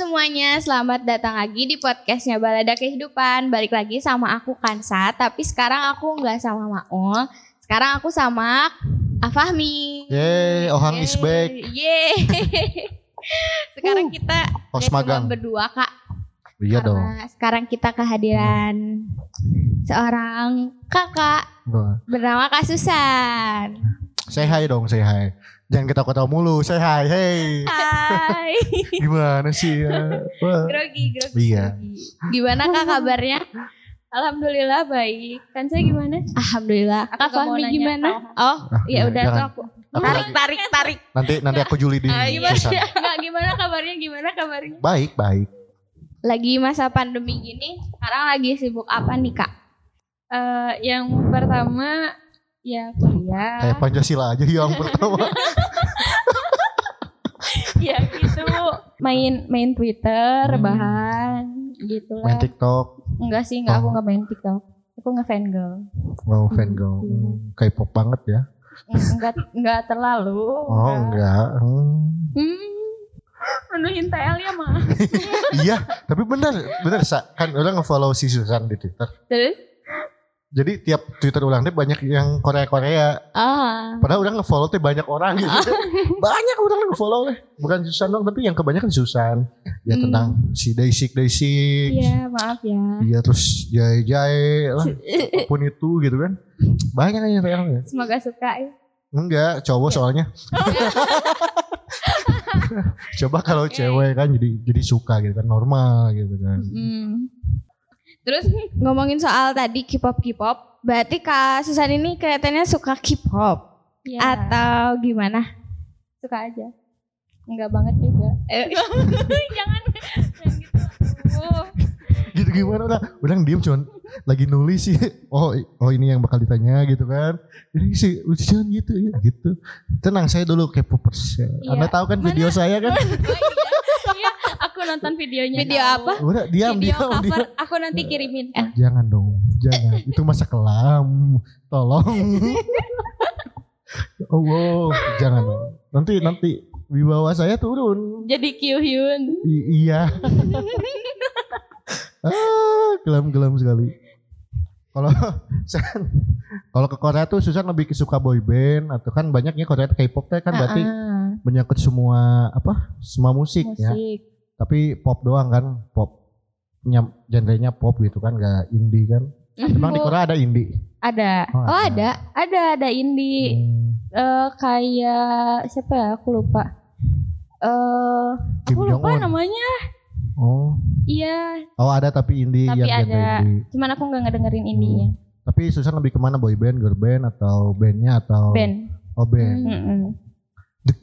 semuanya, selamat datang lagi di podcastnya Balada Kehidupan. Balik lagi sama aku Kansa, tapi sekarang aku nggak sama Maul. Sekarang aku sama Afahmi. Yeay, Ohang is back. Yeay. sekarang kita Host magang. berdua kak. Iya dong. Sekarang kita kehadiran seorang kakak bernama Kak Susan. Say hi dong, say hi. Jangan kita ketawa mulu, say hi, hey. Hai. Gimana sih ya? Wah. grogi, grogi. Iya. grogi. Gimana kak kabarnya? Alhamdulillah baik. Kan saya gimana? Alhamdulillah. Kak Fahmi gimana? Oh, Ah, ya udah jangan. tuh aku. Tarik, tarik, tarik. Nanti nanti aku juli di Ah, gimana? Enggak gimana kabarnya? Gimana kabarnya? Baik, baik. Lagi masa pandemi gini, sekarang lagi sibuk apa nih kak? Eh, yang pertama ya kuliah. Kayak Pancasila aja yang pertama. ya gitu. Main main Twitter, Hmm. bahan gitu Main lah. TikTok, Enggak sih, enggak aku Oh. enggak main TikTok. Aku nge girl. wow fan girl. Hmm, K-pop banget ya. Enggak enggak terlalu. Oh enggak. Hmm. Hmm. Menuhin TL ya mah. iya, tapi benar, benar Sa. Kan orang nge-follow si Susan di Twitter. Terus Jadi tiap Twitter ulang teh banyak yang Korea-Korea. Ah, Padahal orang nge-follow teh banyak orang gitu. banyak orang nge-follow teh. Bukan Susan dong, tapi yang kebanyakan Susan. Ya Hmm. tentang si Daisy Daisy. Iya, maaf ya. Iya terus Jai Jai lah. Apa pun itu gitu kan. Banyak yang realnya. Semoga suka ya. Enggak, cowok soalnya. Coba kalau cewek kan jadi jadi suka gitu kan normal gitu kan. hmm. Terus ngomongin soal tadi K-pop K-pop, berarti kak Susan ini kelihatannya suka K-pop Iya. atau gimana? suka aja. Enggak banget juga. Eh, jangan jangan gitu. Oh. Gitu gimana lah. Orang diem cuman lagi nulis sih. Oh oh ini yang bakal ditanya gitu kan. Ini sih jangan gitu ya gitu. Tenang saya dulu K-popers. ya. Anda tahu kan video saya kan? Oh iya. Aku nonton videonya. Video tahu. apa? Udah diam Video diam diam. cover aku nanti kirimin. Eh. Jangan dong, jangan. Itu masa kelam. Tolong. oh, wow. jangan dong. Nanti nanti wibawa saya turun. Jadi Kyuhyun. I- iya. ah, kelam-kelam sekali. Kalau kalau ke Korea tuh Susan lebih suka boy band atau kan banyaknya Korea K-pop teh kan berarti Ah, menyangkut semua apa? Semua musik, ya. Tapi pop doang kan, pop. Nya- genrenya pop gitu kan, gak indie kan. Emang di Oh, Korea ada indie? ada. oh ada. Ada ada indie Hmm, eh kayak siapa ya? Aku lupa. Eh Kim aku lupa Jong-un. namanya. Oh, Iya, oh ada tapi indie Tapi yang ada. indie. cuman aku nggak ngedengerin indinya. Tapi Susan lebih ke mana boy band, girl band atau bandnya atau Band. Oh band. Mm-mm. Dek,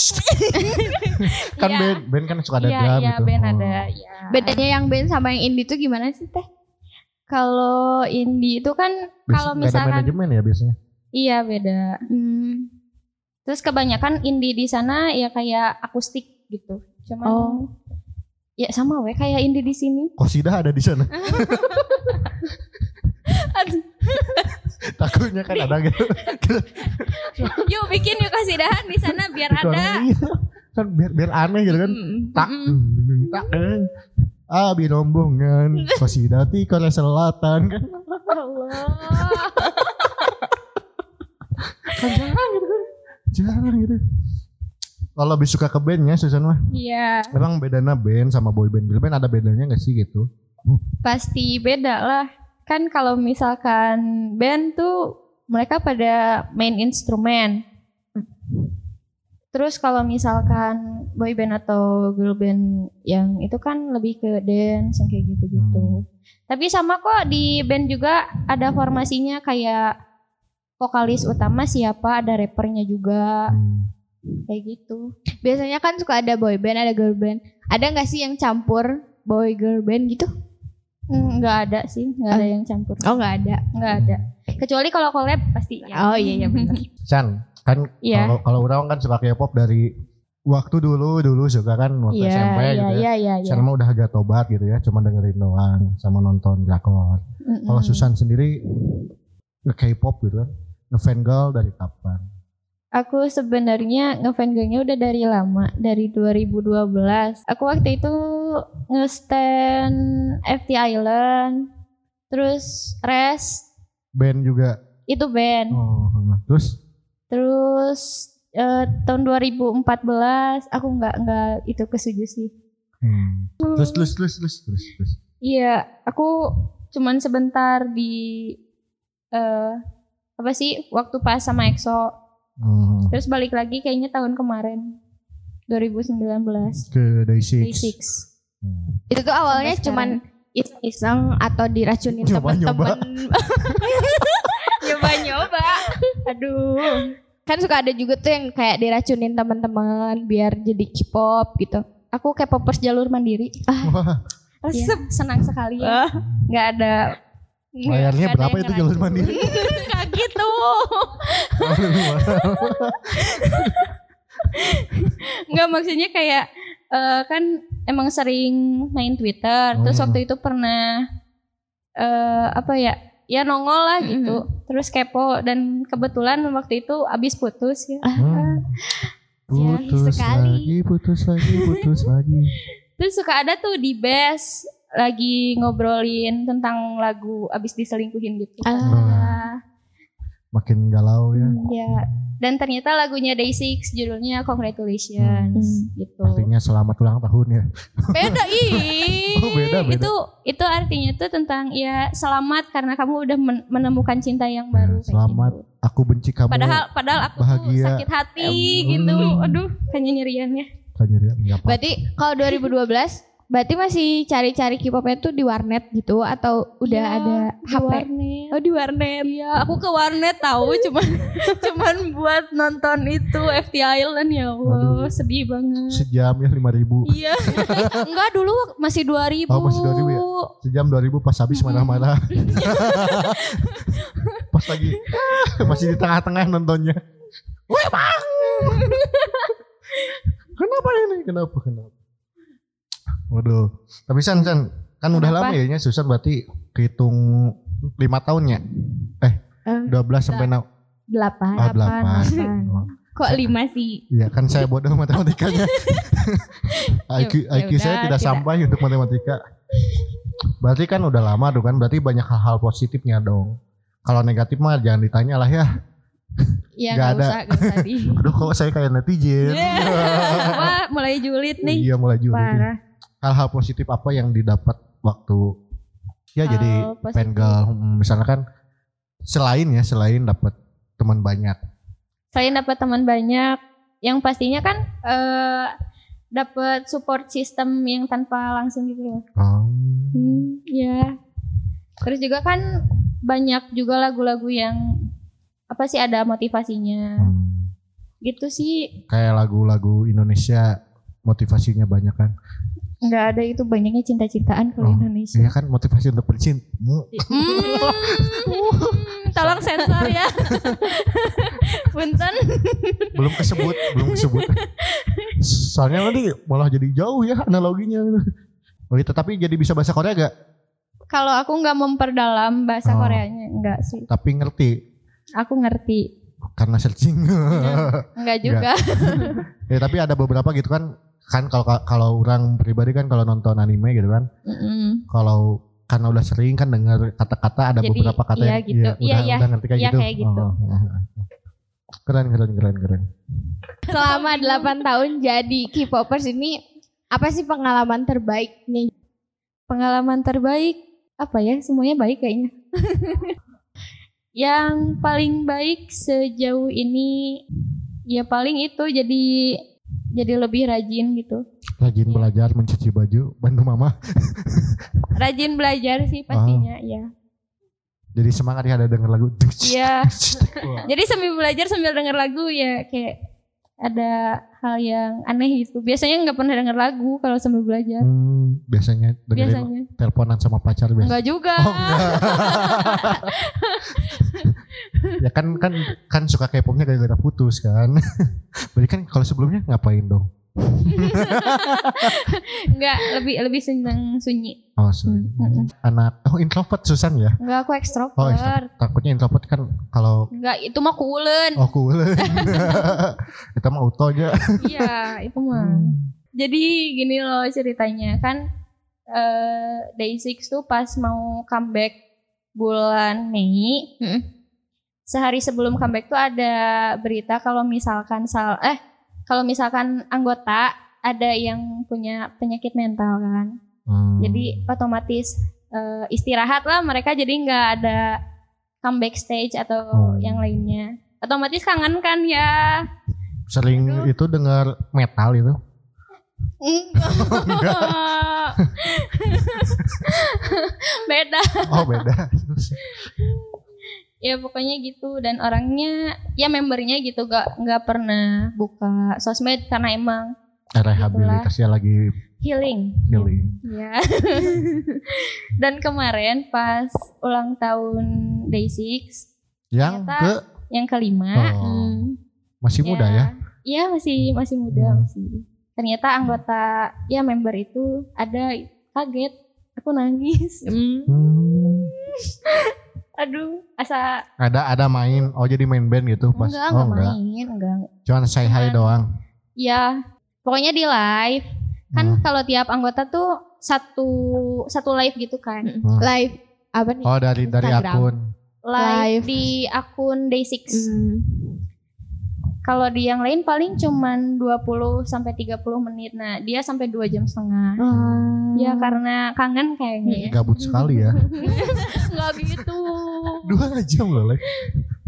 kan Iya. band, band kan suka ada Iya, drum iya, gitu. band Oh. ada. Ya. Bedanya yang band sama yang indie itu gimana sih teh? Kalau indie itu kan kalau misalkan manajemen ya biasanya. iya beda. Hmm. Terus kebanyakan indie di sana ya kayak akustik gitu. Cuman Oh. ya sama we kayak indie di sini. Kosidah ada di sana. Takutnya kan ada gitu. yuk bikin yuk kasih dahan di sana biar ada. Iya. kan biar biar aneh gitu kan. Tak, tak, eh. Ah, birombongan. Kosidah ti Korea Selatan kan. Allah. Kan jarang gitu kan. Jarang gitu. Kalau lebih suka ke bandnya Susan mah. Iya, Emang bedanya band sama boy band? Girl band ada bedanya gak sih gitu? pasti beda lah. Kan kalau misalkan band tuh mereka pada main instrumen. Terus kalau misalkan boy band atau girl band yang itu kan lebih ke dance yang kayak gitu-gitu. Tapi sama kok di band juga ada formasinya kayak vokalis utama siapa, ada rappernya juga Hmm. kayak gitu. Biasanya kan suka ada boy band, ada girl band. Ada nggak sih yang campur boy girl band gitu? Hmm, Nggak ada sih, nggak ada yang campur. Oh nggak ada. Nggak ada. Kecuali kalau collab pasti ya. Oh iya iya benar. San, kan Iya. kalau kalau orang kan suka K-pop dari waktu dulu dulu suka kan waktu Iya, SMP iya, gitu ya. iya, iya, iya. Sekarang mah udah agak tobat gitu ya, cuma dengerin doang sama nonton drakor. Mm-mm. Kalau Susan sendiri nge K-pop gitu kan, nge girl dari kapan? Aku sebenarnya ngefan girlnya udah dari lama, dari 2012. Aku waktu itu nge-stand FT Island, terus Rest, Band juga. itu band. Oh, terus Terus eh, tahun 2014 aku nggak nggak itu kesuju sih. hmm. terus terus terus terus terus terus. Iya, aku cuman sebentar di eh apa sih waktu pas sama EXO. Hmm. Terus balik lagi kayaknya tahun kemarin 2019 Ke Day Six. Day Six. Hmm. Itu tuh awalnya Sampai cuman iseng atau diracunin temen-temen. Nyoba-nyoba. Aduh. Kan suka ada juga tuh yang kayak diracunin teman-teman biar jadi K-pop gitu. Aku K-popers jalur mandiri. Wah, Resep senang sekali ya. Nggak ada bayarnya berapa itu jalur mandiri? Gitu. Nggak maksudnya kayak eh, kan emang sering main Twitter. Terus Oh. waktu itu pernah eh apa ya? Ya nongol lah gitu. Terus kepo dan kebetulan waktu itu abis putus ya. Hmm. Sial Putus sekali. lagi, putus lagi, putus lagi. Terus suka ada tuh di best lagi ngobrolin tentang lagu abis diselingkuhin gitu. Ah. Makin galau ya. Ya. Dan ternyata lagunya Day6 judulnya Congratulations gitu. Artinya selamat ulang tahun ya. Beda ih. Oh, beda, beda. Itu itu artinya tuh tentang ya selamat karena kamu udah men- menemukan cinta yang baru Ya, kayak selamat. gitu. Aku benci kamu. Padahal padahal aku tuh bahagia. sakit hati Hmm. gitu. Aduh, kayaknya nyerian ya. Nggak apa. Berarti kalau 2012 berarti masih cari-cari K-popnya tuh di warnet gitu atau udah Iya, ada Di HP? warnet. Oh di warnet. Iya, aku ke warnet tahu cuman cuman buat nonton itu FT Island ya Allah, Aduh. sedih banget. Sejam ya 5000 ribu. Iya. Enggak dulu masih 2000. Oh, masih 2000 ya? Sejam 2000 pas habis Hmm. marah-marah. pas lagi masih di tengah-tengah nontonnya. Weh bang. Kenapa ini? Kenapa? Kenapa? Waduh. Tapi San, San kan udah Kenapa? lama ya, Nya. Susah berarti kehitung lima tahun ya? Eh, Eh, 12 sampai na- Delapan. oh, 8. delapan. Kok lima sih? Iya kan saya bodoh matematikanya. IQ, Ya- ya IQ saya udah, tidak tidak. sampai untuk matematika. Berarti kan udah lama tuh kan, berarti banyak hal-hal positifnya dong. Kalau negatif mah jangan ditanya lah ya. Ya Nggak nggak ada. usah, nggak usah di. Aduh kok saya kayak netizen. Wah, mulai julid nih. iya mulai juga. Parah. Hal-hal positif apa yang didapat waktu ya Hal jadi positif. pengal. Hmm, Misalnya kan selain ya selain dapat teman banyak. Selain dapat teman banyak, yang pastinya kan eh dapat support system yang tanpa langsung gitu loh. Oh, Hmm, ya. Terus juga kan banyak juga lagu-lagu yang apa sih ada motivasinya. hmm. Gitu sih. Kayak lagu-lagu Indonesia motivasinya banyak kan. Nggak ada itu banyaknya cinta-cintaan kalau Oh, Indonesia. Iya kan motivasi untuk bercinta. Hmm, tolong sensor ya. Punten. belum kesebut, belum kesebut. Soalnya nanti malah jadi jauh ya analoginya. Oh gitu, tapi jadi bisa bahasa Korea gak? Kalau aku nggak memperdalam bahasa Oh. Koreanya, enggak sih. Tapi ngerti Aku ngerti. karena searching. Enggak juga. ya tapi ada beberapa gitu kan. Kan kalau kalau orang pribadi kan kalau nonton anime gitu kan, Mm-mm. kalau karena udah sering kan dengar kata-kata ada Jadi, beberapa kata iya yang gitu. iya, Iya, udah, iya. udah ngerti kayak Iya, gitu. kayak gitu. Oh, oh, oh. Keren keren keren keren. Selama 8 tahun jadi K-popers ini apa sih pengalaman terbaiknya? Pengalaman terbaik apa ya? Semuanya baik kayaknya. Yang paling baik sejauh ini ya paling itu jadi jadi lebih rajin gitu. Rajin Iya. belajar mencuci baju, bantu mama. Rajin belajar sih pastinya, ya. Jadi semangat ya ada denger lagu. Iya. Jadi sambil belajar sambil denger lagu ya kayak ada hal yang aneh gitu. Biasanya nggak pernah denger lagu kalau sambil belajar. Hmm, biasanya dengerin Biasanya. teleponan sama pacar biasa. Enggak juga. Oh, enggak. ya kan kan kan suka K-popnya gara-gara putus kan. Berarti kan kalau sebelumnya ngapain dong? Enggak, lebih lebih seneng sunyi. Oh, sorry. Mm-mm. anak oh introvert Susan ya? Enggak, aku Oh, ekstrovert. introvert. takutnya introvert kan kalau Enggak, itu mah kuulen. oh cool. Kita mah auto aja. Iya, itu mah. Jadi gini loh ceritanya kan eh Day6 tuh pas mau comeback bulan Mei. Mm-mm. Sehari sebelum comeback tuh ada berita kalau misalkan sal eh kalau misalkan anggota ada yang punya penyakit mental kan. Hmm. Jadi otomatis eh, istirahat lah mereka jadi nggak ada comeback stage atau Hmm. yang lainnya. Otomatis kangen kan ya. sering Aduh. itu dengar metal itu. Enggak. Beda. Oh beda. Ya pokoknya gitu dan orangnya ya membernya gitu gak nggak pernah buka sosmed karena emang Rehabilitasi lagi healing. healing. Ya. dan kemarin pas ulang tahun Day6 Yang Ternyata- ke yang kelima Oh. hmm, masih muda ya. Iya masih masih muda Hmm. masih. Ternyata anggota ya member itu ada kaget. Aku nangis. Mm. Hmm. Aduh, asa Ada ada main. Oh jadi main band gitu pas. enggak oh enggak main, enggak. Cuman say hi Cuman- doang. Ya, pokoknya di live. Kan Hmm. kalau tiap anggota tuh satu satu live gitu kan. Hmm. Live apa nih? Oh dari dari akun. Live, Live. di akun Day6. Mm. Kalau di yang lain paling cuman 20 sampai 30 menit. Nah, dia sampai 2 jam setengah. Ah. Ya karena kangen kayaknya ya. Gabut sekali ya. Enggak gitu. Dua jam loh. like.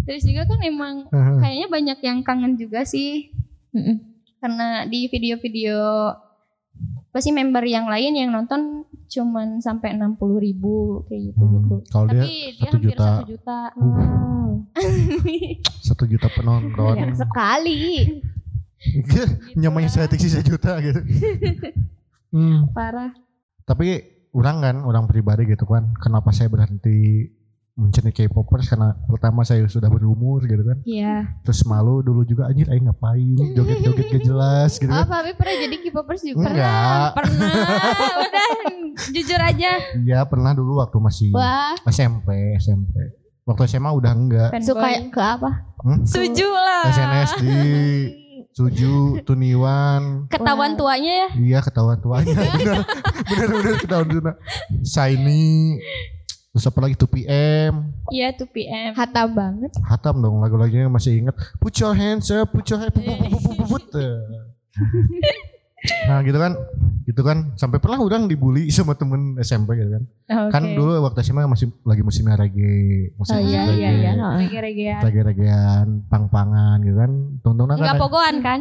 Terus juga kan emang kayaknya banyak yang kangen juga sih. Karena di video-video pasti member yang lain yang nonton cuman sampai 60 ribu kayak gitu gitu. Hmm, Kalau dia Tapi dia satu hampir juta. satu juta. Wow. satu juta penonton. Banyak sekali. Nyamanya saya sih sejuta gitu. Hmm. Parah. Tapi orang kan orang pribadi gitu kan. Kenapa saya berhenti mencari K-popers karena pertama saya sudah berumur gitu kan. Iya. Terus malu dulu juga anjir aing ngapain joget-joget gak jelas gitu Oh, kan. Fahmi pernah jadi K-popers juga. Enggak. Pernah. Udah jujur aja. Iya pernah dulu waktu masih Wah, SMP, SMP. Waktu SMA udah enggak. suka ke apa? Hmm? Suju lah. SNSD, Suju, Tuniwan, Ketahuan tuanya ya. iya ketahuan tuanya bener bener bener ketahuan tuanya. Shiny, terus apa lagi 2PM, Iya 2 PM. Hatam banget. hatam dong lagu-lagunya masih inget. Put your hands up, put your hands, put, put, put, put, put, put. Nah gitu kan, gitu kan sampai pernah orang dibully sama temen SMP gitu kan. Kan Oke. dulu waktu SMA masih lagi musimnya reggae, musik Oh iya reggae, iya iya. heeh. Rege-regean. reggae-reggaean, pang-pangan gitu kan. Tontonan Enggak kan pogoan kan?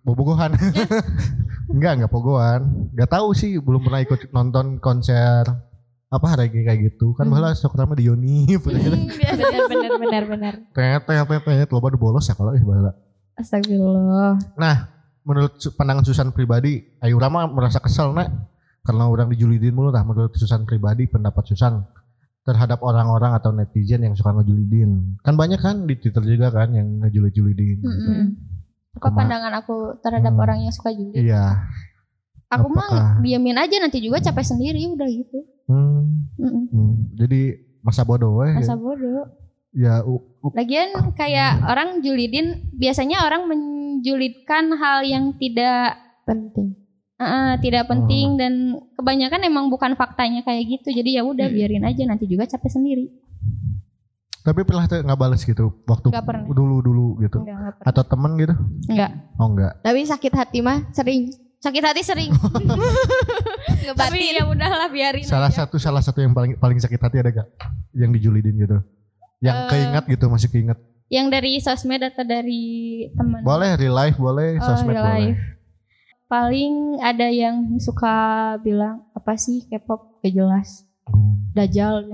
bobogohan. enggak, enggak pogoan. Enggak tahu sih, belum pernah ikut nonton konser apa reggae kayak gitu. Kan Hmm. malah sok rame di Yonif gitu. Benar benar benar benar. Tet tet tet tet loba di bolos ya kalau eh bala. Astagfirullah. Menurut su- pandangan Susan pribadi, Ayu Rama merasa kesel nak karena orang dijulidin mulu lah menurut Susan pribadi pendapat Susan terhadap orang-orang atau netizen yang suka ngejulidin. Kan banyak kan di Twitter juga kan yang ngejulid-julidin. gitu. Mm-mm. Apa Kema- pandangan aku terhadap Hmm. orang yang suka julid? Iya. Aku Apakah- mah diamin aja nanti juga capek sendiri udah gitu. Hmm, Mm-mm. hmm. Jadi masa bodoh weh. Masa bodoh. Ya, u- u- Lagian kayak orang julidin biasanya orang menjulidkan hal yang tidak Penting. eh, tidak penting dan kebanyakan emang bukan faktanya kayak gitu. Jadi ya udah Hmm. biarin aja nanti juga capek sendiri. tapi pernah tuh nggak balas gitu waktu pernah. dulu-dulu gitu. Enggak, enggak pernah. Atau temen gitu? Enggak. Oh enggak. Tapi sakit hati mah sering Sakit hati sering. Tapi ngebatin. ya udahlah biarin Salah aja. satu salah satu yang paling paling sakit hati ada gak? Yang dijulidin gitu. Yang Eh, keingat gitu masih keinget. Yang dari sosmed atau dari teman? Boleh real life boleh, Oh, sosmed real boleh. life. Paling ada yang suka bilang apa sih K-pop gak jelas. Hmm. Dajjal.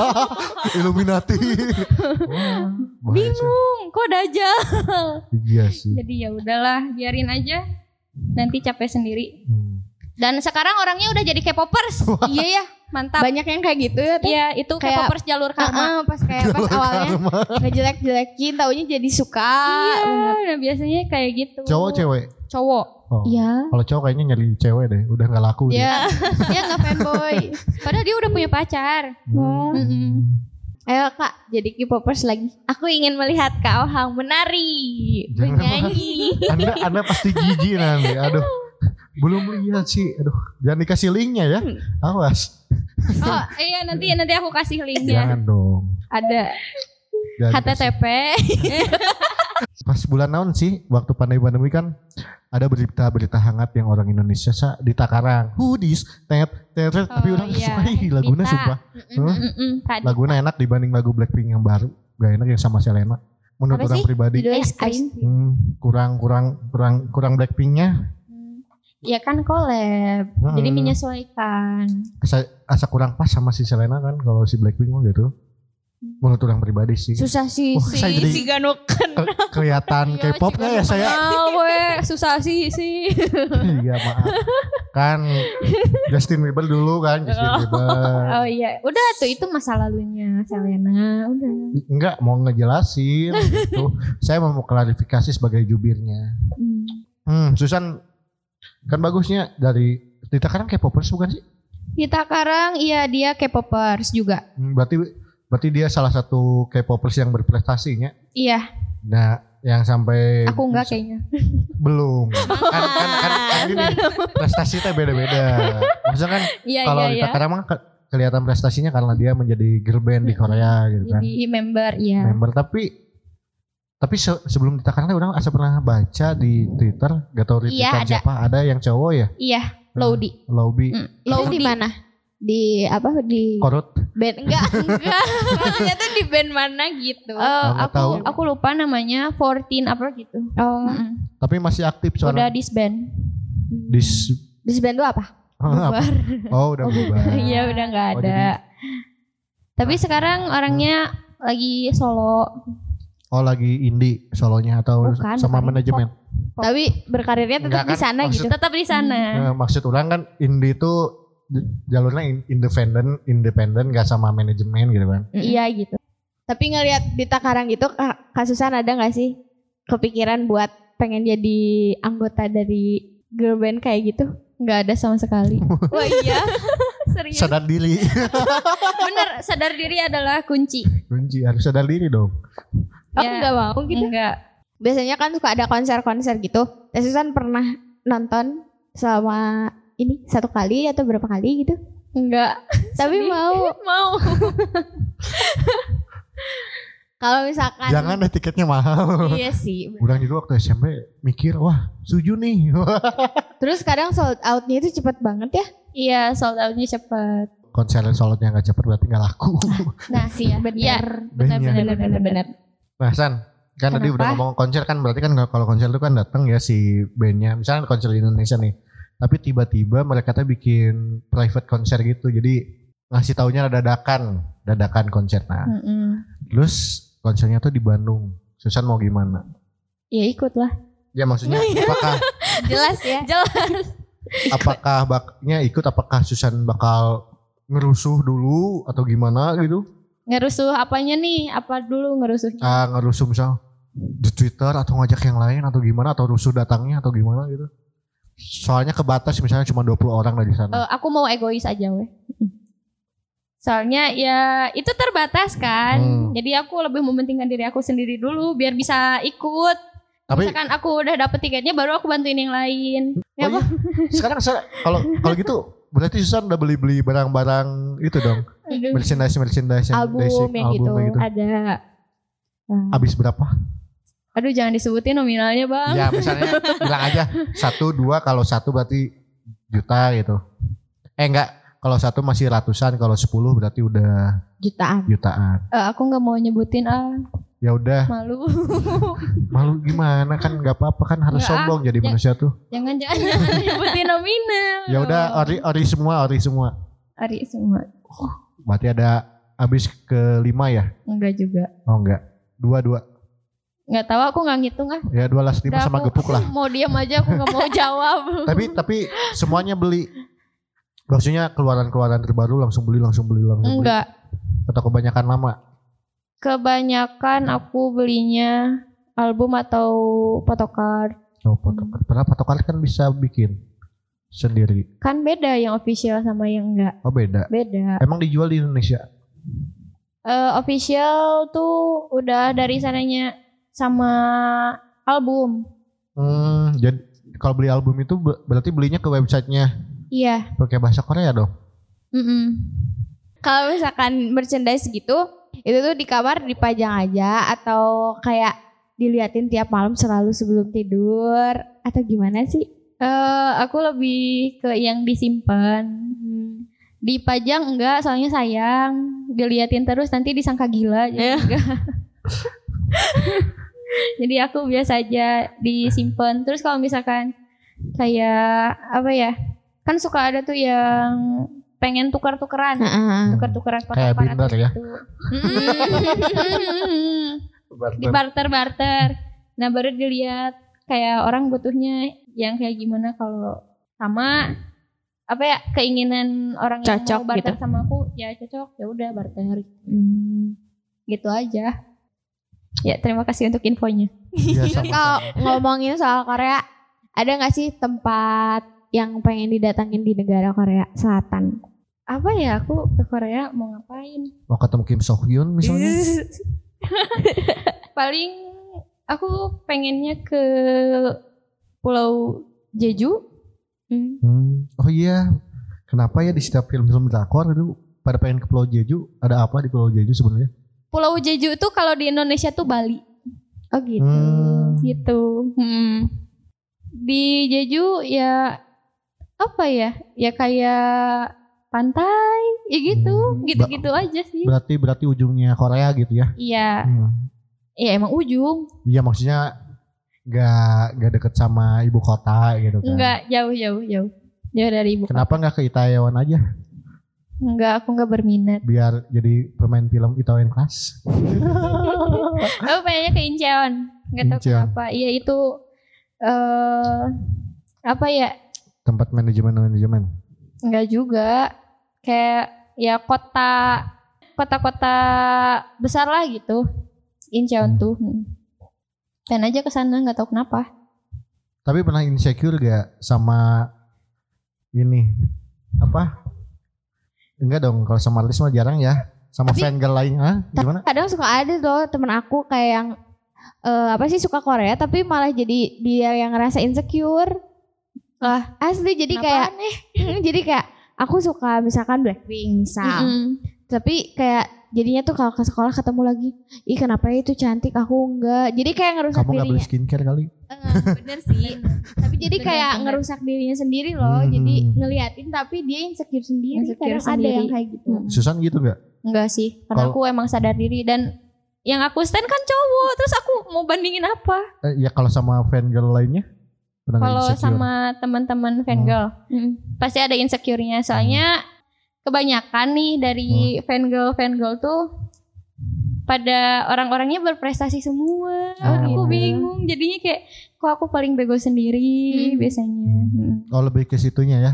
Illuminati. Sih. Bingung, kok Dajjal? Iya sih. Jadi ya udahlah, biarin aja. Nanti capek sendiri. Hmm. Dan sekarang orangnya udah jadi K-popers. iya ya, mantap. Banyak yang kayak gitu ya. Iya, itu Kayak- K-popers jalur karma. Heeh, pas kayak pas awalnya ngejelek-jelekin taunya jadi suka. Iya, nah biasanya kayak gitu. Cowok cewek. cowok. Oh. Iya. Kalau cowok kayaknya nyari cewek deh, udah nggak laku deh. Dia dia nggak fanboy. Padahal dia udah punya pacar. Hmm. Mm-mm. Ayo kak, jadi K-popers lagi. Aku ingin melihat Kak Ohang menari, Jangan, bernyanyi. Anda Anda pasti jijik nanti. Aduh. Belum lihat sih. Aduh, jangan dikasih linknya ya. Awas. Oh iya nanti nanti aku kasih linknya. Jangan dong. Ada Jangan. HTTP. Pas bulan naon sih waktu pandemi-pandemi kan ada berita-berita hangat yang orang Indonesia sa di Takarang. Hudis, tet, tet, tet. tapi Oh, orang iya. suka ih, lagunya Dita. sumpah. Kak Dita. Lagunya enak dibanding lagu Blackpink yang baru. Gak enak yang sama Selena. Menurut Apa orang sih? pribadi. Hmm, kurang kurang kurang kurang Blackpinknya Ya kan collab. Jadi Hmm. menyesuaikan. asa, asa kurang pas sama si Selena kan kalau si Blackpink mah gitu. Menurut orang pribadi sih. Susah sih Oh, si, saya jadi- si Ganokan. Ke- kelihatan Iya, K-popnya ya saya. Mau we, susah sih sih. Iya maaf. Kan Justin Bieber dulu kan Justin Oh. Bieber. Oh iya, udah tuh itu masa lalunya Selena, udah. Enggak mau ngejelasin gitu. Saya mau klarifikasi sebagai jubirnya. Hmm. Hmm, Susan kan bagusnya dari kita kan K-popers bukan sih? Kita sekarang iya dia K-popers juga. Hmm, berarti berarti dia salah satu K-popers yang berprestasinya. Iya, Nah, yang sampai aku enggak kayaknya. belum. Kan kan kan, kan gini, prestasi teh beda-beda. Maksudnya kan Iya kalau iya di iya. Mah ke- kelihatan prestasinya karena dia menjadi girl band di Korea gitu kan. Jadi member iya. Member tapi tapi se- sebelum di Takarang teh orang asa pernah baca di Twitter, gak tau Iya, retweetan ada. siapa, ada yang cowok ya, Iya, Lodi. lobby, Hmm, Itu di Lodi. mana? Di apa di korut, band enggak enggak maksudnya tuh di band mana gitu Oh, nggak aku tahu. aku lupa namanya 14 apa gitu. oh Mm-mm. tapi masih aktif Udah soalnya disband. di di band tuh apa Bubar. oh udah bubar. Iya udah nggak Oh, ada. jadi- Tapi sekarang orangnya lagi solo. Oh lagi indie solonya atau Bukan, sama bukan. manajemen? tapi berkarirnya tetap Enggak di kan, sana maksud- gitu Tetap di sana. Eh, maksud orang kan indie itu jalurnya in- independen, independen gak sama manajemen gitu kan? Iya gitu. tapi ngelihat di Takarang gitu Kak Kak Susan ada nggak sih kepikiran buat pengen jadi anggota dari girl band kayak gitu Nggak ada sama sekali. wah iya Serius. Sadar diri, Bener, sadar diri adalah kunci. kunci harus sadar diri dong. aku Ya. nggak mau gitu Enggak. biasanya kan suka ada konser-konser gitu Teh Susan pernah nonton selama ini satu kali atau berapa kali gitu Enggak. tapi Sedih. mau Mau. kalau misalkan Jangan deh tiketnya mahal. iya sih Orang juga waktu SMP mikir, wah setuju nih. terus kadang sold outnya itu cepet banget ya Iya, sold out-nya cepet. Konser solotnya gak cepet berarti gak laku. Nah, sih ya. benar Bandnya. benar benar benar. Nah San, kan tadi udah ngomong konser kan berarti kan kalau konser itu kan datang ya si bandnya. Misalnya konser di Indonesia nih. Tapi tiba-tiba mereka tuh bikin private konser gitu. Jadi ngasih taunya dadakan, dadakan konser. Nah, Mm-mm. terus konsernya tuh di Bandung. Susan mau gimana? Ya ikut lah. Ya maksudnya apakah jelas ya Jelas. apakah baknya ikut apakah Susan bakal ngerusuh dulu atau gimana gitu? Ngerusuh apanya nih? Apa dulu ngerusuhnya? Ah ngerusuh misal di Twitter atau ngajak yang lain atau gimana atau rusuh datangnya atau gimana gitu. Soalnya kebatas misalnya cuma 20 orang dari sana. Eh, aku mau egois aja weh. Soalnya ya itu terbatas kan. Hmm. Jadi aku lebih mementingkan diri aku sendiri dulu biar bisa ikut. Tapi Misalkan aku udah dapet tiketnya baru aku bantuin yang lain. Ya oh apa? iya, sekarang saya kalau kalau gitu berarti Susan udah beli-beli barang-barang itu dong. Aduh, Merchandise merchandise yang album basic, yang gitu, album gitu. ada. Habis berapa? Aduh jangan disebutin nominalnya bang. Ya misalnya bilang aja satu dua kalau satu berarti juta gitu. Eh enggak kalau satu masih ratusan kalau sepuluh berarti udah jutaan jutaan. Eh, aku nggak mau nyebutin ah Ya udah malu. malu gimana kan nggak apa-apa kan harus Nggak, ah. sombong jadi Ya. manusia tuh. jangan jangan jangan nyebutin nominal. Ya udah ori ori semua ori semua. Ari semua. Berarti ada habis ke lima ya? Enggak juga. Oh enggak. Dua dua. Nggak tahu aku nggak ngitung ah. Ya dua las lima sama aku- gepuk lah. Mau diam aja aku nggak mau jawab. tapi tapi semuanya beli. Maksudnya keluaran-keluaran terbaru langsung beli langsung beli langsung beli. Enggak. Atau kebanyakan lama. Kebanyakan aku belinya album atau photocard. Oh, patokan. Padahal patokan kan bisa bikin sendiri. Kan beda yang official sama yang enggak. Oh beda. Beda. Emang dijual di Indonesia? Eh, official tuh udah dari sananya sama album. Hmm, jadi kalau beli album itu be- berarti belinya ke websitenya Iya. pakai bahasa Korea dong? Mm-mm. Kalau misalkan merchandise gitu, itu tuh di kamar dipajang aja atau kayak diliatin tiap malam selalu sebelum tidur atau gimana sih? Eh, aku lebih ke yang disimpan. Dipajang enggak, soalnya sayang. Diliatin terus nanti disangka gila. Jadi, enggak. jadi aku biasa aja disimpan. Terus kalau misalkan kayak apa ya? Kan suka ada tuh yang pengen tukar-tukeran. Heeh. Tukar-tukeran Kayak foto-foto binder ya? gitu. Mm. di barter barter nah baru dilihat kayak orang butuhnya yang kayak gimana kalau sama apa ya keinginan orang yang Cocok mau barter gitu. sama aku ya cocok ya udah barter Hmm. gitu aja ya terima kasih untuk infonya Iya, sama-sama. Kalau ngomongin soal Korea, ada nggak sih tempat yang pengen didatangin di negara Korea Selatan? apa ya aku ke Korea mau ngapain Mau ketemu Kim So Hyun misalnya? paling aku pengennya ke Pulau Jeju Hmm. Oh iya, kenapa ya di setiap film-film drakor itu pada pengen ke Pulau Jeju? Ada apa di Pulau Jeju sebenarnya? Pulau Jeju itu kalau di Indonesia tuh Bali Oh gitu. Hmm. gitu. Hmm. Di Jeju ya apa ya? Ya kayak pantai, ya gitu, Hmm. gitu-gitu aja sih. Berarti berarti ujungnya Korea gitu ya? Iya, Hmm. ya emang ujung, Iya maksudnya nggak nggak deket sama ibu kota gitu kan? enggak jauh jauh jauh, jauh dari ibu. Kenapa nggak ke Itaewon aja? Enggak, aku enggak berminat. Biar jadi pemain film Itaewon Class. Aku pengennya ke Incheon, nggak tahu kenapa. Iya itu eh apa ya? Tempat manajemen manajemen. Enggak juga, kayak ya kota kota-kota besar lah gitu. Incheon Hmm. tuh. Hmm. Dan aja ke sana nggak tahu kenapa. Tapi pernah insecure gak sama ini apa? Enggak dong, kalau sama artis mah jarang ya. Sama Tapi- fan girl lain, ah gimana? Kadang suka ada loh temen aku kayak yang eh, apa sih suka Korea tapi malah jadi dia yang ngerasa insecure. Lah, Asli jadi kayak nih? Mm, jadi kayak aku suka misalkan Blackpink misal. Tapi kayak jadinya tuh kalau ke sekolah ketemu lagi, ih kenapa ya itu cantik aku enggak. Jadi kayak ngerusak Kamu nggak beli dirinya. skincare kali? Eh, bener sih. tapi jadi Bener, kayak bener. ngerusak dirinya sendiri loh. Hmm. Jadi ngeliatin tapi dia insecure sendiri. Insecure Kadang ada yang kayak gitu. Hmm. Susan gitu nggak? Enggak sih, karena Kalau- aku emang sadar diri dan yang aku stand kan cowok, terus aku mau bandingin apa? Eh, ya kalau sama fan girl lainnya? Kalau sama teman-teman fangirl, pasti ada insecure-nya. Soalnya kebanyakan nih dari fangirl fangirl tuh pada orang-orangnya berprestasi semua. Oh, aku gitu. bingung, jadinya kayak kok aku paling bego sendiri Hmm. biasanya. Hmm. Oh lebih ke situnya ya.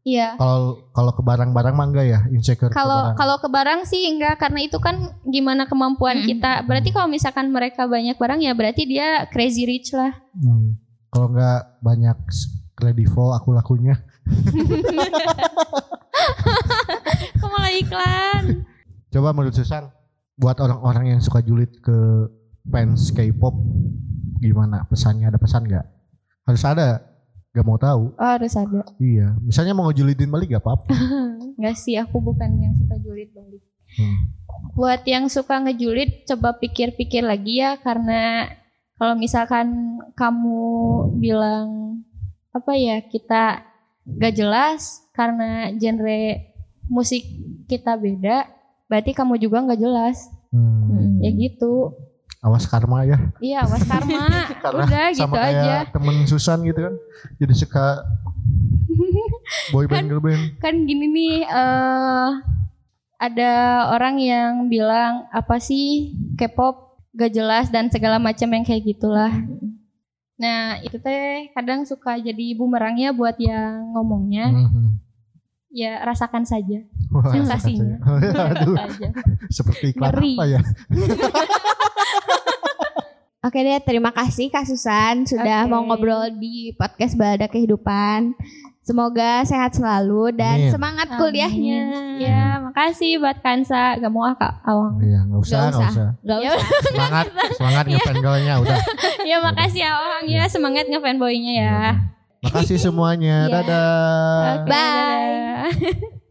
Iya. Kalau kalau ke barang-barang mah enggak ya insecure Kalau kalau ke barang sih enggak karena itu kan gimana kemampuan Hmm. kita. Berarti kalau misalkan mereka banyak barang ya berarti dia crazy rich lah. Hmm. Kalau enggak banyak kredivo aku lakunya. Iklan? Coba menurut Susan buat orang-orang yang suka julid ke fans K-pop gimana pesannya ada pesan nggak? Harus ada. Gak mau tahu. Oh, harus ada. Iya. Misalnya mau ngejulidin balik gak apa-apa. Enggak sih, aku bukan yang suka julid balik. Hmm. Buat yang suka ngejulit, coba pikir-pikir lagi ya, karena kalau misalkan kamu bilang apa ya kita gak jelas karena genre musik kita beda, berarti kamu juga nggak jelas. Hmm. Ya gitu. Awas karma ya. Iya, awas karma. Karena Udah gitu sama kayak aja. temen Susan gitu kan. Jadi suka boy band girl band. kan gini nih eh ada orang yang bilang apa sih K-pop gak jelas dan segala macam yang kayak gitulah. Nah itu teh kadang suka jadi bumerangnya buat yang ngomongnya Mhm. Ya rasakan saja Wah, sensasinya. Aduh, aja. seperti iklan Ngeri. apa ya? Oke deh, terima kasih Kak Susan sudah Oke. mau ngobrol di podcast Balada Kehidupan. Semoga sehat selalu dan Amin. semangat Amin. kuliahnya. Ya, makasih buat Kansa. Gak mau ah, Kak Awang. Iya, nggak usah, nggak usah. usah. Gak Ya usah. Semangat, semangat ngefan girlnya udah. ya makasih ya Awang ya. Semangat ngefanboynya ya. Makasih semuanya. Iya. Dadah. Bye. dadah.